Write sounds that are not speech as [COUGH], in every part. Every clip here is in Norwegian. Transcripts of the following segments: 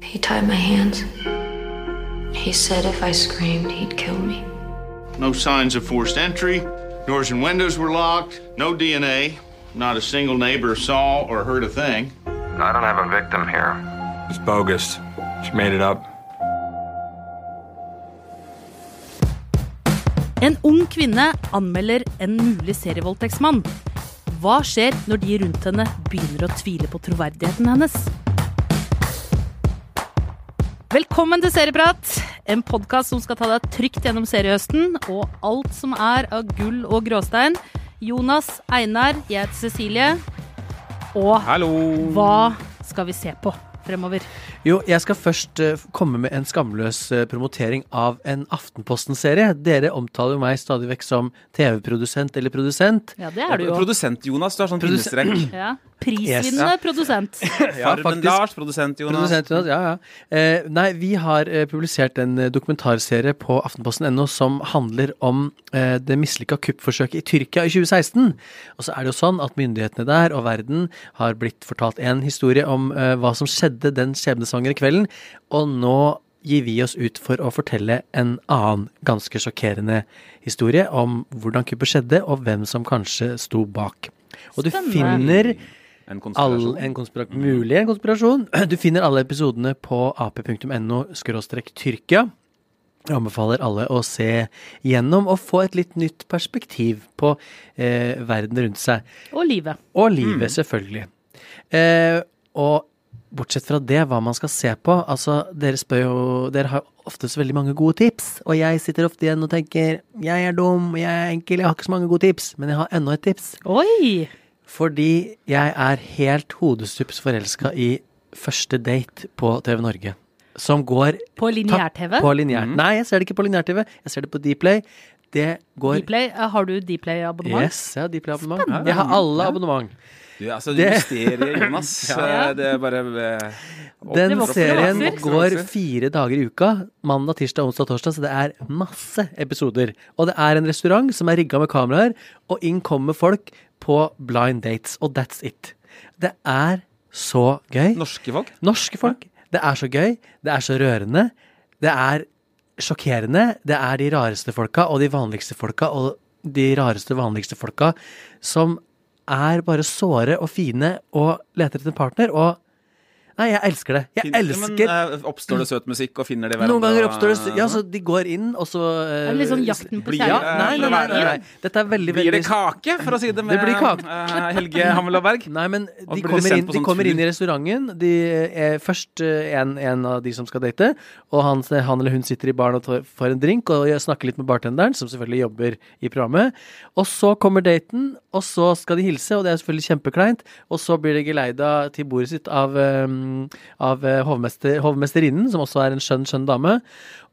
He tied my hands. He said if I screamed, he'd kill me. No signs of forced entry. Doors and windows were locked. No DNA. Not a single neighbor saw or heard a thing. I don't have a victim here. It's bogus. She made it up. En ung kvinne anmelder en mulig serievoldtektsmann. Hva skjer når de rundt henne begynner å tvile på troverdigheten hennes? Velkommen til Serieprat, en podkast som skal ta deg trygt gjennom seriehøsten og alt som er av gull og gråstein. Jonas, Einar, jeg heter Cecilie. Og Hallo! hva skal vi se på fremover? Jo, jeg skal først eh, komme med en skamløs eh, promotering av en Aftenposten-serie. Dere omtaler jo meg stadig vekk som TV-produsent eller produsent. Ja, det er du jo. Produsent Jonas, du har sånn Produsent- pinnestrek. Ja. Prisvinnende Yes. produsent. [LAUGHS] Farmen faktisk. Lars, produsent Jonas. Produsent Jonas, ja, ja. Eh, nei, vi har eh, publisert en eh, dokumentarserie på aftenposten.no som handler om eh, det mislykka kuppforsøket i Tyrkia i 2016. Og så er det jo sånn at myndighetene der og verden har blitt fortalt en historie om eh, hva som skjedde den skjebnesvangre kvelden, og nå gir vi oss ut for å fortelle en annen ganske sjokkerende historie om hvordan kuppet skjedde, og hvem som kanskje sto bak. Og du Stemmer. finner En all, konspirasjon. en konspira mulig en konspirasjon. [CLEARS THROAT] Du finner alle episodene på ap.no tyrkia. Jeg anbefaler alle å se gjennom og få et litt nytt perspektiv på eh, verden rundt seg. Og livet. Og livet, selvfølgelig. Eh, og bortsett fra det, hva man skal se på Altså, dere spør jo Dere har ofte så veldig mange gode tips, og jeg sitter ofte igjen og tenker jeg er dum, jeg er enkel, jeg har ikke så mange gode tips, men jeg har enda et tips. Oi! Fordi jeg er helt hodestups forelska i Første date på TV Norge. Som går På lineær-TV? På lineær. Nei, jeg ser det ikke på lineær-TV. Jeg ser det på Dplay. Det går Dplay, har du Dplay-abonnement? Yes, jeg har Dplay-abonnement. Spennende. Jeg har alle abonnement. Du, altså, Det- mysteriet Jonas. [LAUGHS] Ja. Det er bare eh, Den serien går fire dager i uka. Mandag, tirsdag, onsdag, torsdag. Så det er masse episoder. Og det er en restaurant som er rigga med kameraer, og inn kommer folk på blind dates. Og that's it. Det er så gøy. Norske folk. Norske folk. Det er så gøy. Det er så rørende. Det er sjokkerende. Det er de rareste folka og de vanligste folka og de rareste, vanligste folka som er bare såre og fine og leter etter en partner. Og Nei, jeg elsker det. Jeg Fin- elsker Men, eh, oppstår det søt musikk, og finner de hverandre? Noen ganger oppstår det Ja, så de går inn, og så eh, Er det litt sånn jakten på Blir- Ja, kjærligheten? nei, nei, nei, nei, nei. Dette er veldig, Blir det kake, for å si det med Det blir kake. eh, Helge Hammel? Nei, men Og de blir kommer, sendt inn, på de sånn kommer inn tur. i restauranten. De er først eh, en, en av de som skal date, og han, han eller hun sitter i baren og tar- får en drink og snakker litt med bartenderen, som selvfølgelig jobber i programmet. Og så kommer daten, og så skal de hilse, og det er selvfølgelig kjempekleint. Og så blir det geleida til bordet sitt av, eh, av eh, hovmester, hovmesterinnen, som også er en skjønn, skjønn dame.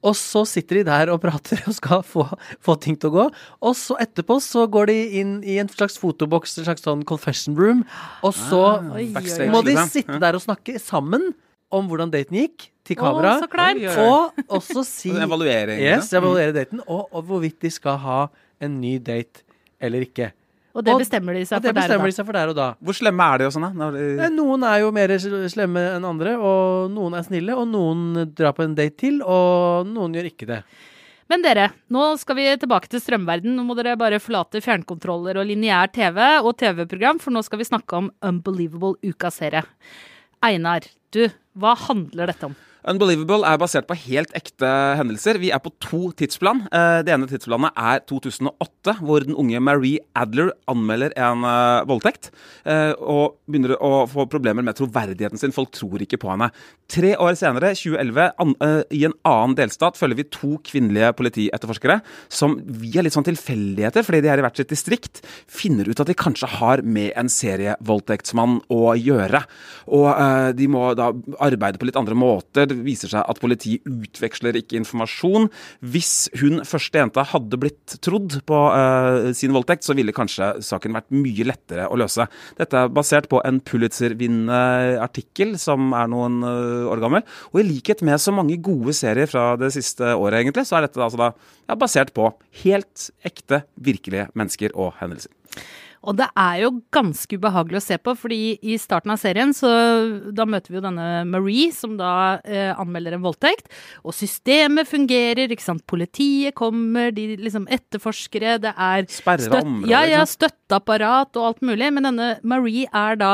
Og så sitter de der og prater og skal få, få ting til å gå. Og så etterpå så går de inn i en slags fotoboks, en slags sånn confession room, og så oi, må de liksom. sitte der og snakke sammen om hvordan daten gikk, til kamera. oi. Og også [LAUGHS] si evaluering. Yes, evaluere daten, og, og hvorvidt de skal ha en ny date eller ikke. Og det Og- bestemmer de Og seg det for der og og de da. seg for der og da. Hvor slemme er de og sånn, da? Når Eh, de- Noen er jo mer slemme enn andre, og noen er snille, og noen drar på en date til, og noen gjør ikke det. Men dere, nå skal vi tilbake til strømverden. Nå må dere bare forlate fjernkontroller og lineær TV og TV-program, for nå skal vi snakke om Unbelievable uka-serie. Einar, du, hva handler dette om? Unbelievable er basert på helt ekte hendelser. Vi er på to tidsplan. Eh, Det ene tidsplanet er 2008, hvor den unge Marie Adler anmelder en eh, voldtekt. eh, Og begynner å få problemer med troverdigheten sin. Folk tror ikke på henne. Tre år senere, 2011, eh, i en annen delstat, følger vi to kvinnelige politietterforskere som via litt sånn tilfeldigheter, fordi de er i hvert sitt distrikt, finner ut at de kanskje har med en serievoldtektsmann å gjøre. Og de må da arbeide på litt andre måter. Det viser seg at politiet utveksler ikke informasjon. Hvis hun første jenta hadde blitt trodd på eh, sin voldtekt, så ville kanskje saken vært mye lettere å løse. Dette er basert på en Pulitzer-vinnende artikkel som er noen eh, år gammel. Og i likhet med så mange gode serier fra det siste året, egentlig, så er dette altså da ja, basert på helt ekte, virkelige mennesker og hendelser. Og det er jo ganske ubehagelig å se på, fordi i starten av serien så da møter vi jo denne Marie, som da eh, anmelder en voldtekt. Og systemet fungerer, ikke sant. Politiet kommer, de liksom etterforskere, det er Sperrer områder, Ja, ja, liksom. støtteapparat og alt mulig. Men denne Marie er da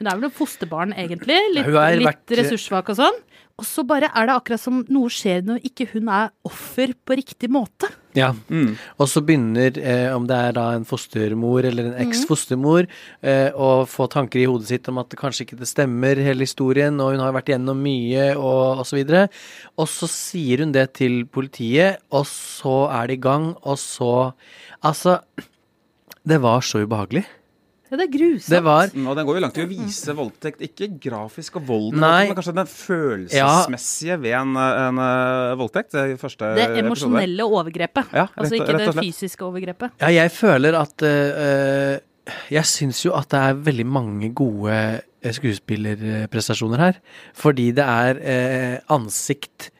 Hun er vel et fosterbarn, egentlig. Litt, litt vært- ressurssvak og sånn. Og så bare er det akkurat som noe skjer når ikke hun er offer på riktig måte. Ja. Mm. Og så begynner, eh, om det er da en fostermor eller en eks-fostermor, eh, å få tanker i hodet sitt om at det kanskje ikke det stemmer, hele historien, og hun har vært gjennom mye, og osv. Og, og så sier hun det til politiet, og så er det i gang, og så Altså, det var så ubehagelig. Ja, det er grusomt. Det var Mm, Og den går jo langt i å vise voldtekt. Ikke grafisk og volden, men kanskje den følelsesmessige ved en, en, uh, voldtekt. Det er første Det emosjonelle overgrepet. Ja, rett- altså ikke rett det og slett. fysiske overgrepet. Ja, jeg føler at uh, Jeg syns jo at det er veldig mange gode eh, skuespillerprestasjoner her. Fordi det er uh, ansikt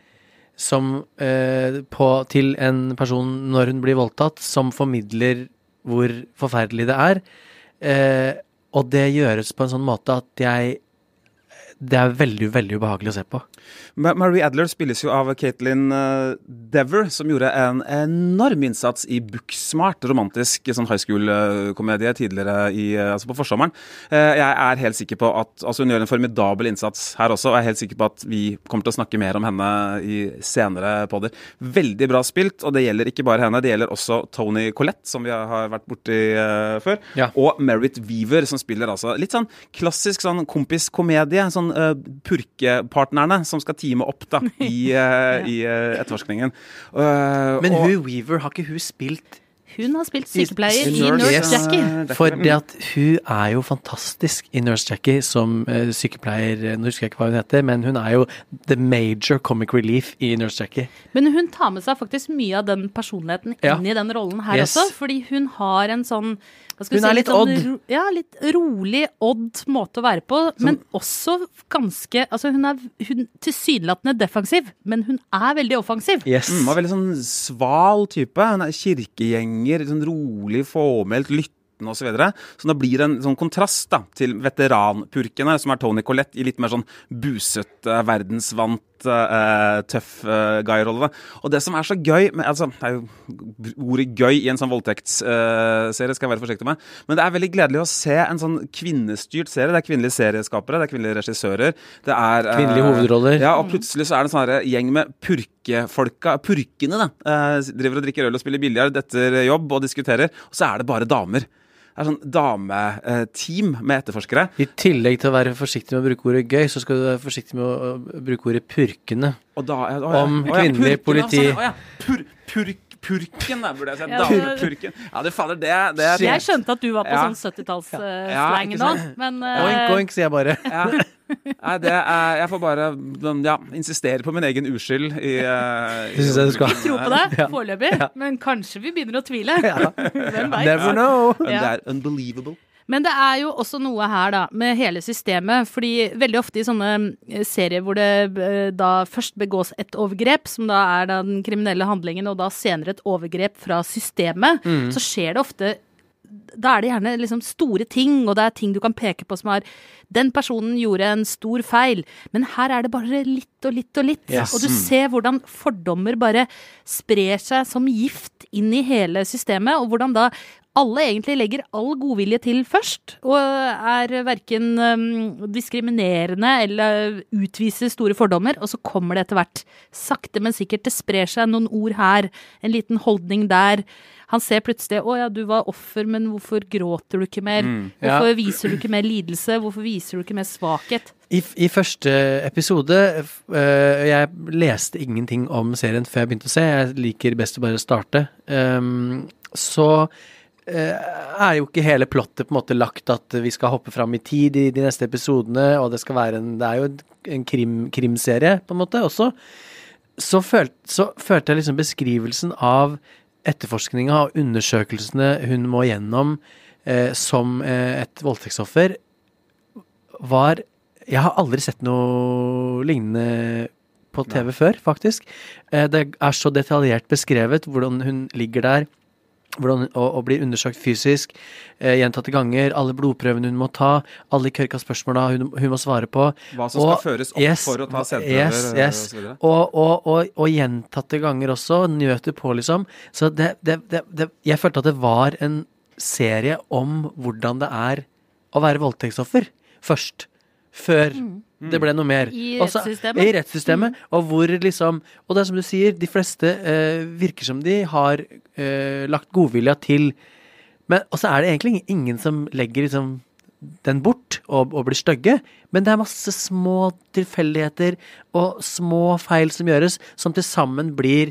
som eh, på, til en person når hun blir voldtatt, som formidler hvor forferdelig det er. Eh, og det gjøres på en sånn måte at jeg Det er veldig, veldig ubehagelig å se på. Marie Adler spilles jo av Caitlin uh, Dever, som gjorde en enorm innsats i Booksmart, romantisk sånn high school-komedie tidligere i, eh, altså på forsommeren. Eh, jeg er helt sikker på at altså Hun gjør en formidabel innsats her også, og jeg er helt sikker på at vi kommer til å snakke mer om henne i senere podder. Veldig bra spilt, og det gjelder ikke bare henne, det gjelder også Tony Collette, som vi har vært borti eh, før, Ja. og Merit Weaver, som spiller altså litt sånn klassisk sånn kompiskomedie. Sånn uh, purkepartnerne som skal teame opp da [LAUGHS] i, eh, i uh, etterforskningen. Uh, Men og- hun Weaver, har ikke hun spilt Hun har spilt sykepleier i Nurse, Nurse yes. Jackie. For det at hun er jo fantastisk i Nurse Jackie som sykepleier. Nå husker jeg ikke hva hun heter, men hun er jo the major comic relief i Nurse Jackie. Men hun tar med seg faktisk mye av den personligheten Ja. inn i den rollen her Yes. også. Fordi hun har en sånn Hun er litt sånn odd. ro- Ja, litt rolig, odd måte å være på. Men også ganske Altså, hun er hun, tilsynelatende defensiv, men hun er veldig offensiv. Yes. Mm, var veldig sånn sval type. Hun er kirkegjenger, sånn rolig, fåmælt, lyttende osv. Så, videre. så da blir det en sånn kontrast da, til veteranpurken her, som er Tony Collette, i litt mer sånn busete, verdensvant, eh, tøff uh, guy-rolle. Og det som er så gøy med, altså, Det er jo ordet 'gøy' i en sånn voldtektsserie, skal jeg være forsiktig med. Men det er veldig gledelig å se en sånn kvinnestyrt serie. Det er kvinnelige serieskapere, det er kvinnelige regissører. Det er eh, Kvinnelige hovedroller. Ja, og plutselig så er det en sånn gjeng med purkefolka, purkene, da. driver og drikker øl og spiller biljard etter jobb og diskuterer, og så er det bare damer. Er sånn dameteam med etterforskere. I tillegg til å være forsiktig med å bruke ordet gøy, så skal du være forsiktig med å bruke ordet purkene. Og da, å ja, Om å ja, kvinnelig politi. å ja, pur, purk, purken, da, burde jeg si. Damepurken. Ja, det fader, det, det er Jeg skjønte at du var på Ja. sånn 70-tallsslang Ja, nå, men [LAUGHS] eh, Oink, oink, sier jeg bare. Ja. Nei, det er, jeg får bare ja, insistere på min egen uskyld i, eh, i [LAUGHS] jeg tro på det Ja. foreløpig. Men kanskje vi begynner å tvile. Hvem veit? Never know. Ja. det er unbelievable. Men det er jo også noe her, da, med hele systemet. Fordi veldig ofte i sånne eh, serier hvor det eh, da først begås et overgrep, som da er da den kriminelle handlingen, og da senere et overgrep fra systemet, så skjer det ofte da er det gjerne liksom store ting, og det er ting du kan peke på som er Den personen gjorde en stor feil, men her er det bare litt og litt og litt. Yes. Og du ser hvordan fordommer bare sprer seg som gift inn i hele systemet, og hvordan da alle egentlig legger all godvilje til først, og er verken um, diskriminerende eller utviser store fordommer, og så kommer det etter hvert. Sakte, men sikkert. Det sprer seg noen ord her, en liten holdning der. Han ser plutselig 'Å ja, du var offer, men hvorfor gråter du ikke mer?' Ja. Hvorfor viser du ikke mer lidelse? Hvorfor viser du ikke mer svakhet? I, I første episode øh, Jeg leste ingenting om serien før jeg begynte å se. Jeg liker best å bare starte. Um, så er jo ikke hele plottet på en måte lagt at vi skal hoppe fram i tid i de neste episodene, og det skal være en Det er jo en krim, krimserie, på en måte, også. Så, følt, så følte jeg liksom beskrivelsen av etterforskninga og undersøkelsene hun må gjennom eh, som eh, et voldtektsoffer, var Jeg har aldri sett noe lignende på TV før, faktisk. Eh, Det er så detaljert beskrevet hvordan hun ligger der hvordan, og, og blir undersøkt fysisk eh, gjentatte ganger. Alle blodprøvene hun må ta, alle kørka spørsmåla hun, hun må svare på. Hva som skal føres opp yes, for å ta sædprøver yes, eh, yes. og så videre. Og, og, og, og gjentatte ganger også. Nøter på, liksom. Så det, det, det, det Jeg følte at det var en serie om hvordan det er å være voldtektsoffer. Først. Før det ble noe mer. Mm. I Også, rettssystemet. Mm. I rettssystemet. Og hvor liksom Og det er som du sier, de fleste eh, virker som de har eh, lagt godvilja til men, også er det egentlig ingen som legger liksom den bort og, og blir stygge, men det er masse små tilfeldigheter og små feil som gjøres, som til sammen blir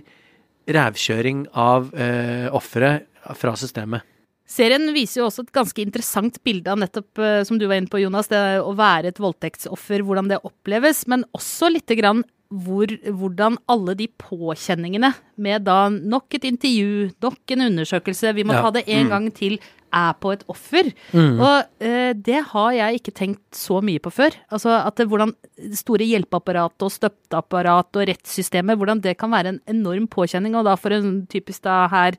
rævkjøring av eh, offeret fra systemet. Serien viser jo også et ganske interessant bilde av nettopp, eh, som du var inne på, Jonas, det å være et voldtektsoffer, hvordan det oppleves, men også lite grann hvor, hvordan alle de påkjenningene med da nok et intervju, nok en undersøkelse, vi må Ja. ta det en gang til, er på et offer. Og eh, det har jeg ikke tenkt så mye på før. Altså at det, hvordan store hjelpeapparat og støtteapparatet og rettssystemet, hvordan det kan være en enorm påkjenning, og da for en typisk da her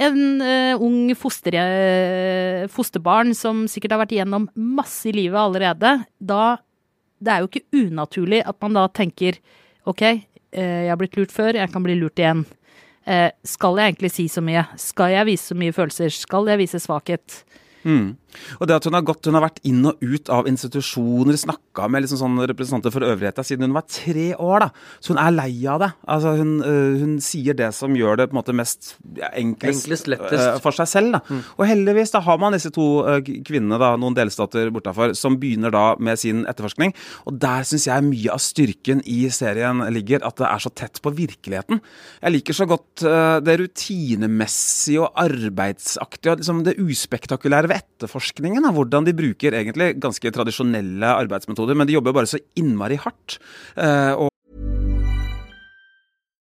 en uh, ung foster, eh, fosterbarn som sikkert har vært igjennom masse i livet allerede, da Det er jo ikke unaturlig at man da tenker OK, eh, jeg har blitt lurt før, jeg kan bli lurt igjen. Skal jeg egentlig si så mye? Skal jeg vise så mye følelser? Skal jeg vise svakhet? Mm. Og det at hun har gått, hun har vært inn og ut av institusjoner, snakka med liksom sånne representanter for øvrigheta siden hun var tre år. da. Så hun er lei av det. Altså hun, øh, hun sier det som gjør det på en måte mest ja, enklest, Enklest, lettest. øh, for seg selv. da. Og heldigvis da har man disse to øh, kvinnene, da, noen delstater bortafor, som begynner da med sin etterforskning. Og der syns jeg mye av styrken i serien ligger, at det er så tett på virkeligheten. Jeg liker så godt det rutinemessige og arbeidsaktige, og liksom det uspektakulære ved etterforskningen. Da, hvordan de bruker egentlig ganske tradisjonelle arbeidsmetoder, men de jobber bare så innmari hardt. Eh, og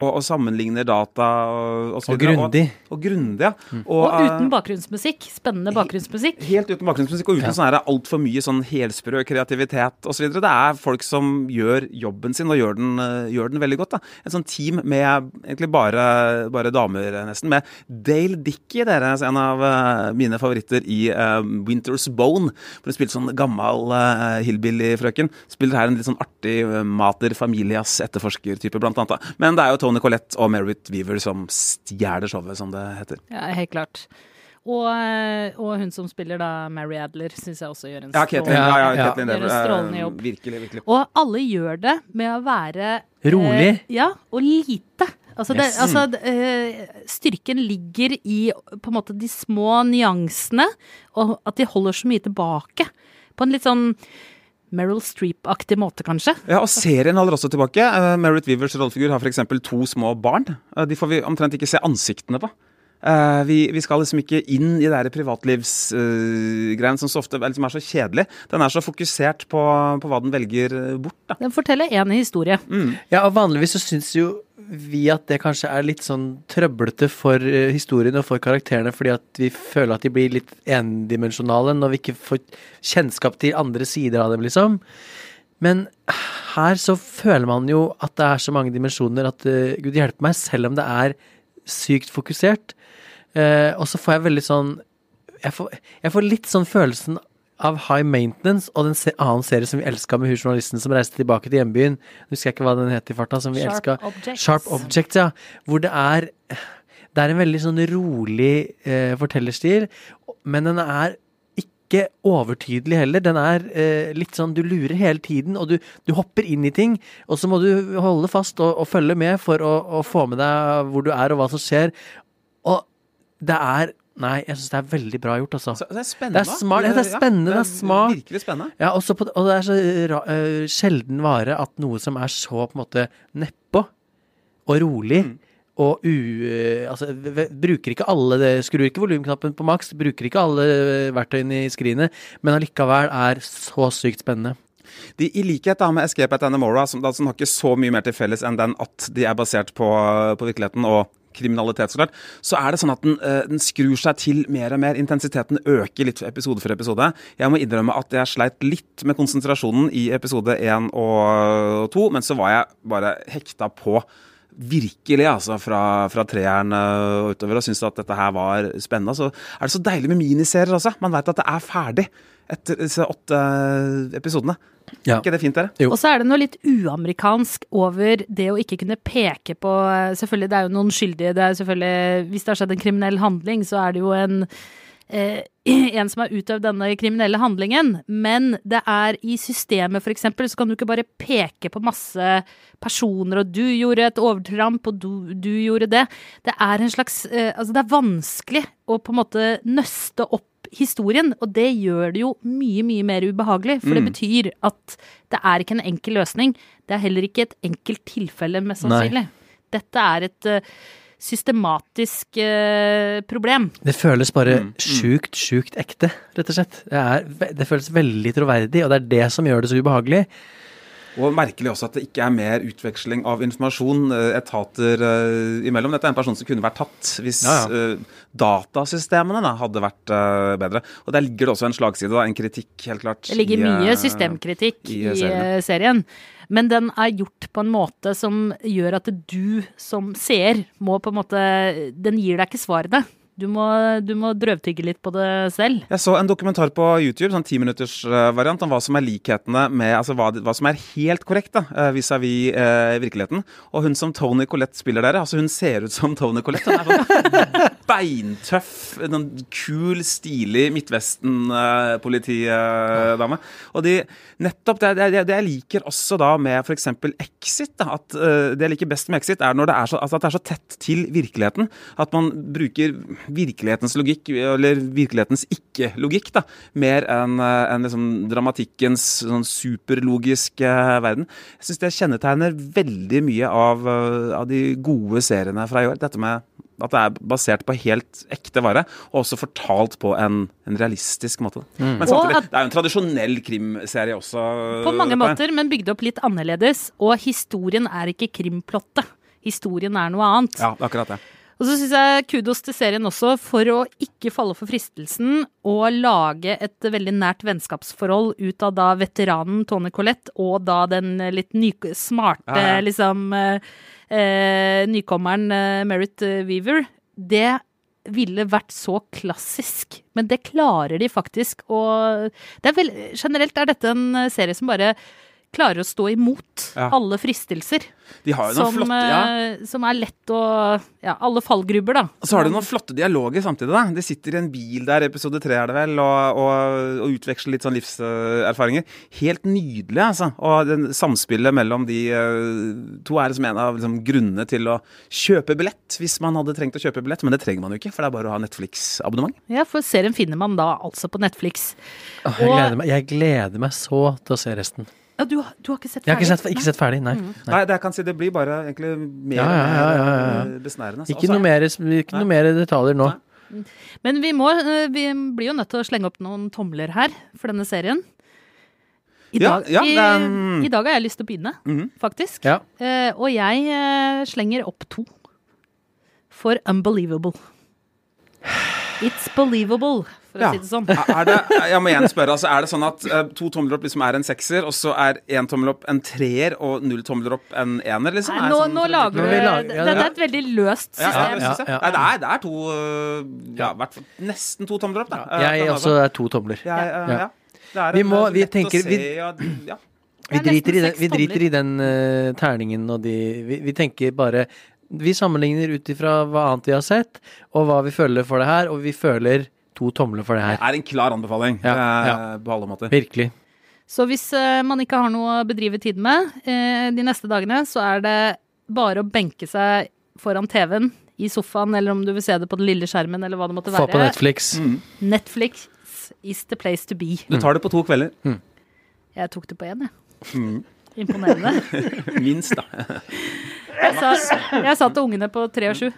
Og, og sammenligner data og, og, Og grundig. Og, og grundig, ja. Og eh, uten bakgrunnsmusikk. Spennende bakgrunnsmusikk. Helt uten bakgrunnsmusikk og uten sånn her altfor mye sånn helsprø kreativitet osv. Det er folk som gjør jobben sin og gjør den, eh, gjør den veldig godt. da. Et sånt team med egentlig bare, bare damer, eh, nesten. Med Dale Dickey, deres, en av eh, mine favoritter i uh, Winter's Bone. Hvor hun spilte sånn gammel uh, hillbilly-frøken. Spiller her en litt sånn artig uh, mater familias etterforsker-type, blant annet. da. Men det er jo Tony Collette og Merit Weaver som stjeler showet, som det heter. Ja, helt klart. Og, eh, og hun som spiller da Mary Adler, syns jeg også gjør en strålende- ja, ja, Ja. Gjør en eh, strålende jobb. Virkelig, virkelig. Og alle gjør det med å være Rolig. Eh, ja, og lite. Altså, det, Yes. altså eh, styrken ligger i på en måte de små nyansene, og at de holder så mye tilbake. På en litt sånn Meryl Streep-aktig måte, kanskje. Ja, og serien holder også tilbake. Uh, Merit Weavers rollefigur har f.eks. to små barn. Uh, de får vi omtrent ikke se ansiktene på. Uh, vi, vi skal liksom ikke inn i det privatlivsgreiene uh, som så ofte liksom er så kjedelig. Den er så fokusert på, på hva den velger bort. da. Den forteller én historie. Ja, og vanligvis så syns jo vi at det kanskje er litt sånn trøblete for eh, historien og for karakterene, fordi at vi føler at de blir litt endimensjonale når vi ikke får kjennskap til andre sider av dem, liksom. Men her så føler man jo at det er så mange dimensjoner at uh, gud hjelpe meg, selv om det er sykt fokusert. Uh, og så får jeg veldig sånn jeg får, jeg får litt sånn følelsen av High Maintenance og den se annen serie som vi elska med hun journalisten som reiste tilbake til hjembyen. Husker jeg ikke hva den het i farta. Som vi Sharp elsket. Objects. Sharp Objects, ja. Hvor det er Det er en veldig sånn rolig eh, fortellerstil, men den er ikke overtydelig heller. Den er eh, litt sånn Du lurer hele tiden, og du, du hopper inn i ting. Og så må du holde fast og, og følge med for å, å få med deg hvor du er og hva som skjer. Og det er Nei, jeg syns det er veldig bra gjort, altså. Så det er spennende. Det er smart, ja, det er spennende, det er smart. Virkelig spennende. Ja, på, og det er så ra, uh, sjelden vare at noe som er så på en måte nedpå og rolig Mm. og u... altså, bruker ikke alle det Skrur ikke volumknappen på maks, bruker ikke alle verktøyene i skrinet, men allikevel er så sykt spennende. De, I likhet da med Escape at Anamora, som, da, som har ikke så mye mer til felles enn den at de er basert på, på virkeligheten og kriminalitet, så klart, så er det sånn at den, eh, den skrur seg til mer og mer. Intensiteten øker litt episode for episode. Jeg må innrømme at jeg sleit litt med konsentrasjonen i episode én og to, men så var jeg bare hekta på. Virkelig, altså, fra, fra treeren øh, og utover, og syntes at dette her var spennende. Så er det så deilig med miniserier også. Man veit at det er ferdig etter disse åtte episodene. Ja. Er ikke det fint, dere? Jo. Og så er det noe litt uamerikansk over det å ikke kunne peke på Selvfølgelig, det er jo noen skyldige. Det er selvfølgelig, hvis det har skjedd en kriminell handling, så er det jo en eh, [CLEARS THROAT] en som har utøvd denne kriminelle handlingen, men det er i systemet, eksempel, så kan du ikke bare peke på masse personer, og du gjorde et overtramp, og du, du gjorde det. Det er en slags eh, Altså, det er vanskelig å på en måte nøste opp historien, og det gjør det jo mye, mye mer ubehagelig, for det betyr at det er ikke en enkel løsning. Det er heller ikke et enkelt tilfelle, mest Nei. sannsynlig. Dette er et eh, systematisk eh, problem. Det føles bare sjukt, sjukt ekte, rett og slett. Det, er, det føles veldig troverdig, og det er det som gjør det så ubehagelig. Og merkelig også at det ikke er mer utveksling av informasjon eh, etater uh, imellom. Dette er en person som kunne vært tatt hvis Ja, eh, datasystemene da, hadde vært uh, bedre. Og der ligger det også en slagside, da, en kritikk, helt klart. Det ligger i, mye systemkritikk i, i, serien. eh, serien. Men den er gjort på en måte som gjør at du som seer må på en måte Den gir deg ikke svarene. Du må, du må drøvtygge litt på det selv. Jeg så en dokumentar på YouTube, sånn timinuttersvariant, om hva som er likhetene med Altså hva, hva som er helt korrekt da, eh, vis-à-vis eh, virkeligheten. Og hun som Tony Collette spiller der, altså hun ser ut som Tony Collette. Hun er sånn [LAUGHS] beintøff, noen kul, stilig Midtvesten-politidame. Og de, nettopp det, det, det jeg liker også da med f.eks. Exit, da, at eh, det jeg liker best med Exit, er når det er så, altså at det er så tett til virkeligheten. At man bruker virkelighetens logikk, eller virkelighetens ikke-logikk, da, mer enn en liksom dramatikkens sånn superlogiske verden. Jeg syns det kjennetegner veldig mye av, eh, av de gode seriene fra i år. Dette med at det er basert på helt ekte vare, og også fortalt på en, en realistisk måte. Men samtidig, at- det er jo en tradisjonell krimserie også. På mange måter, men bygd opp litt annerledes. Og historien er ikke krimplottet. Historien er noe annet. Ja, akkurat det. Og så syns jeg kudos til serien også for å ikke falle for fristelsen å lage et veldig nært vennskapsforhold ut av da veteranen Tone Collette og da den litt ny, smarte, Ja, ja. liksom eh, nykommeren eh, Merit eh, Weaver. Det ville vært så klassisk, men det klarer de faktisk. Og det er vel, generelt er dette en serie som bare klarer å stå imot Ja. alle fristelser. De har jo noen Som, flotte ja. eh, som er lett å Ja, alle fallgrubber, da. Og så har de noen flotte dialoger samtidig. da. De sitter i en bil der, episode tre er det vel, og, og, og utveksler litt sånn livserfaringer. Helt nydelig, altså. Og den samspillet mellom de eh, to er liksom en av liksom, grunnene til å kjøpe billett, hvis man hadde trengt å kjøpe billett. Men det trenger man jo ikke, for det er bare å ha Netflix-abonnement. Ja, for serien finner man da altså på Netflix. Åh, jeg, Og- gleder meg, jeg gleder meg så til å se resten. Ja, du, har- du har ikke sett ferdig? Jeg har ikke sett, ikke sett ferdig, nei. Mm. nei. Nei, det jeg kan si, det blir bare egentlig mer Ja, ja, ja, ja, ja. og mer besnærende. Ikke Altså, noe mer, ikke noe mer detaljer nå. Men vi, må, eh, vi blir jo nødt til å slenge opp noen tomler her for denne serien. I dag, ja, ja, er- I dag har jeg lyst til å begynne, Mhm. faktisk. Ja. Eh, og jeg eh, slenger opp to. For Unbelievable. It's believable, for å Ja. si det sånn. Er det, jeg må igjen spørre, altså, er det sånn at uh, to tomler opp liksom er en sekser, og så er én tommel opp en treer, og null tomler opp en ener, liksom? Nei, nå, sånn- nå lager du det, det, ja, det ja. er et veldig løst Ja, ja, system. det jeg. Ja. Nei, det, er, det er to øh, Ja, i hvert fall nesten to tomler opp, da. Eh, Jeg også Nova. er to tomler. Jeg, eh, Ja. ja. Det er Vi må- eh, vi lett tenker- vi- se, vi, ja. Vi er driter, i den, vi driter i den uh, terningen og de vi, vi tenker bare Vi sammenligner ut ifra hva annet vi har sett, og hva vi føler for det her, og vi føler to tomler for det her. Det er en klar anbefaling Ja, eh, ja. på alle måter. Virkelig. Så hvis eh, man ikke har noe å bedrive tiden med eh, de neste dagene, så er det bare å benke seg foran TV-en, i sofaen, eller om du vil se det på den lille skjermen, eller hva det måtte Få være. på Netflix. Mm. Netflix is the place to be. Du tar det på to kvelder. Jeg tok det på én, jeg. Mm. Imponerende. [LAUGHS] Minst, da. Jeg sa, jeg sa til ungene på tre og sju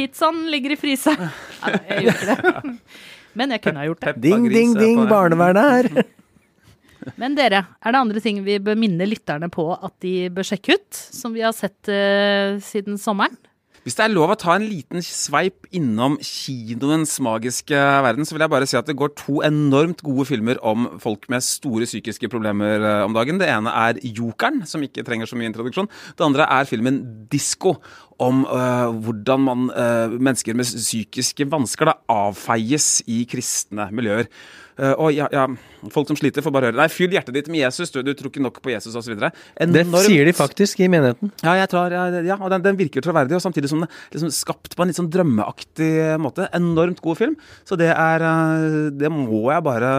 Pizzaen ligger i fryseren. Nei, [LAUGHS] jeg gjorde ikke det. Men jeg kunne ha gjort det. Ding, ding, ding, barnevernet her! [LAUGHS] Men dere, er det andre ting vi bør minne lytterne på at de bør sjekke ut? Som vi har sett uh, siden sommeren? Hvis det er lov å ta en liten sveip innom kinoens magiske verden, så vil jeg bare si at det går to enormt gode filmer om folk med store psykiske problemer eh, om dagen. Det ene er Jokeren, som ikke trenger så mye introduksjon. Det andre er filmen Disko, om uh, hvordan man, uh, mennesker med psykiske vansker da, avfeies i kristne miljøer. Uh, og ja, ja, folk som sliter, får bare høre Nei, fyll hjertet ditt med Jesus, du, du tror ikke nok på Jesus, osv. Det sier de faktisk i menigheten. Ja, jeg tror, ja, ja og den, den virker troverdig, og samtidig som den liksom skapt på en litt sånn drømmeaktig måte. Enormt god film. Så det er Det må jeg bare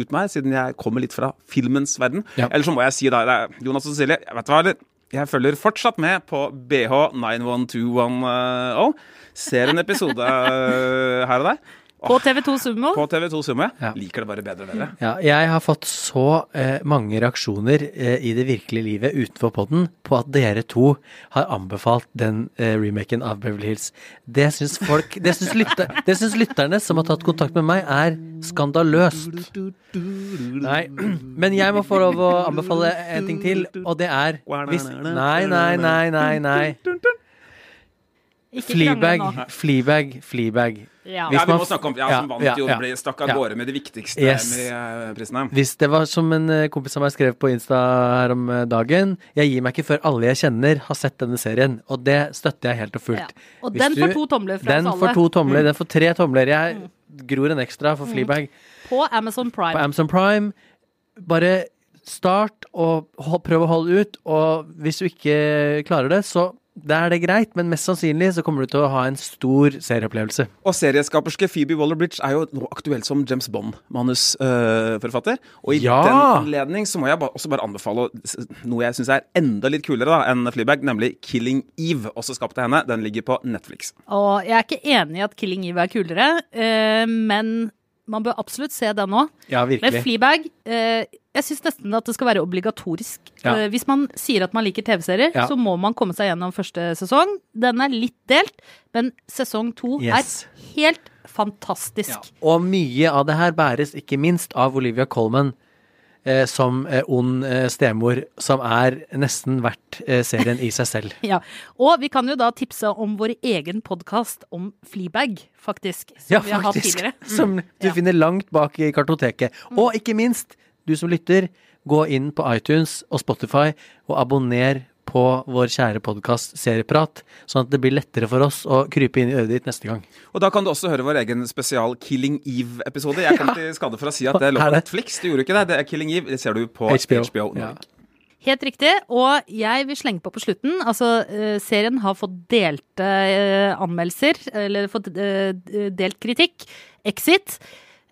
ut meg, siden jeg kommer litt fra filmens verden. Eller så må jeg si da Jonas og Cecilie, vet du hva, eller? Jeg følger fortsatt med på BH91210. Ser en episode eh, her og der. På TV2 Sumo. På TV2 Sumo. Ja. Liker det bare bedre og bedre. Ja, jeg har fått så eh, mange reaksjoner eh, i det virkelige livet utenfor podden på at dere to har anbefalt den eh, remaken av Beverly Hills. Det syns folk Det syns lytter, det syns lytterne som har tatt kontakt med meg, er skandaløst. Nei, men jeg må få lov å anbefale en ting til, og det er hvis Nei, nei, nei, nei, nei. Ikke Fleabag, nå. Fleabag, Fleabag. Ja. Hvis Ja, vi må snakke om ja, ja, som vant ja, jo ja. ble stakk av Ja. gårde med det viktigste Yes. med eh, prisene. Hvis det var som en eh, kompis av meg skrev på Insta her om eh, dagen Jeg gir meg ikke før alle jeg kjenner har sett denne serien, og det støtter jeg helt og Ja. fullt. Og Hvis den du- får to tomler fra Den oss alle. får to tomler, den får tre tomler. Jeg gror en ekstra for Fleabag. På Amazon Prime. På Amazon Prime, bare start og prøv å holde ut, og hvis du ikke klarer det, så da er det greit, men mest sannsynlig så kommer du til å ha en stor serieopplevelse. Og serieskaperske Phoebe Waller-Bridge er jo nå aktuelt som James Bond-manusforfatter. og i Ja! den anledning så må jeg også bare anbefale noe jeg syns er enda litt kulere da enn Fleabag, nemlig Killing Eve, også skapt av henne. Den ligger på Netflix. Og jeg er ikke enig i at Killing Eve er kulere, øh, men man bør absolutt se den nå. Ja, Med virkelig. Fleabag eh, Jeg syns nesten at det skal være obligatorisk. Ja. Eh, hvis man sier at man liker TV-serier, Ja. så må man komme seg gjennom første sesong. Den er litt delt, men sesong to Yes. er helt fantastisk. Og mye av det her bæres ikke minst av Olivia Colman. Eh, som eh, ond eh, stemor, som er nesten verdt eh, serien i seg selv. [LAUGHS] Ja. Og vi kan jo da tipse om vår egen podkast om Fleabag, faktisk. Som Ja, vi har hatt tidligere. Mm. Som du Ja. finner langt bak i kartoteket. Og ikke minst, du som lytter, gå inn på iTunes og Spotify og abonner på vår kjære podkast Serieprat, sånn at det blir lettere for oss å krype inn i øret ditt neste gang. Og da kan du også høre vår egen spesial Killing Eve-episode. Jeg kom til skade for å si at det lå Er på? Netflix. Du gjorde ikke det. Det er Killing Eve. Det ser du på HBO. HBO. Ja. Helt riktig. Og jeg vil slenge på på slutten. Altså, eh, serien har fått delte eh, anmeldelser, eller fått eh, delt kritikk. Exit.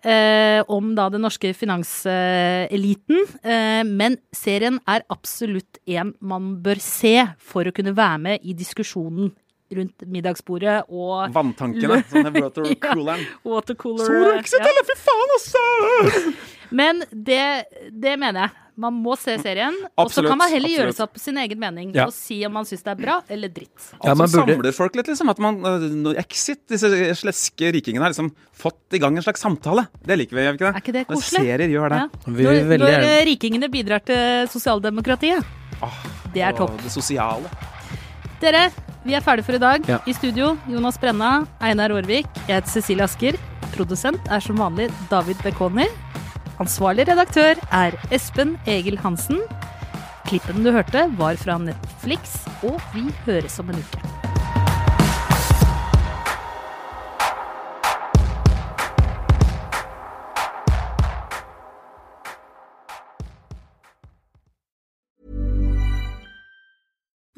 Eh, om da den norske finanseliten. Eh, men serien er absolutt en man bør se for å kunne være med i diskusjonen rundt middagsbordet og Vanntankene. Sånn watercooleren. [LAUGHS] watercooler. Sola ikke ja. Fy faen, altså! [LAUGHS] Men det, det mener jeg. Man må se serien, og så kan man heller gjøre absolutt. seg opp sin egen mening Ja. og si om man syns det er bra eller dritt. Ja, man altså, burde- samler folk litt, liksom. At man, uh, Exit, disse sleske rikingene, har liksom fått i gang en slags samtale. Det liker vi, gjør vi ikke det? Er ikke det koselig? Når serier gjør det. Ja. Vi Når, veldig når eh, rikingene bidrar til sosialdemokratiet. Det er topp. Det sosiale. Dere, vi er ferdige for i dag. Ja. I studio Jonas Brenna, Einar Aarvik, jeg heter Cecilie Asker. Produsent er som vanlig David Bekoni. Ansvarlig redaktør er Espen Egil Hansen. Klippen du hørte, var fra Netflix, og vi høres om en uke.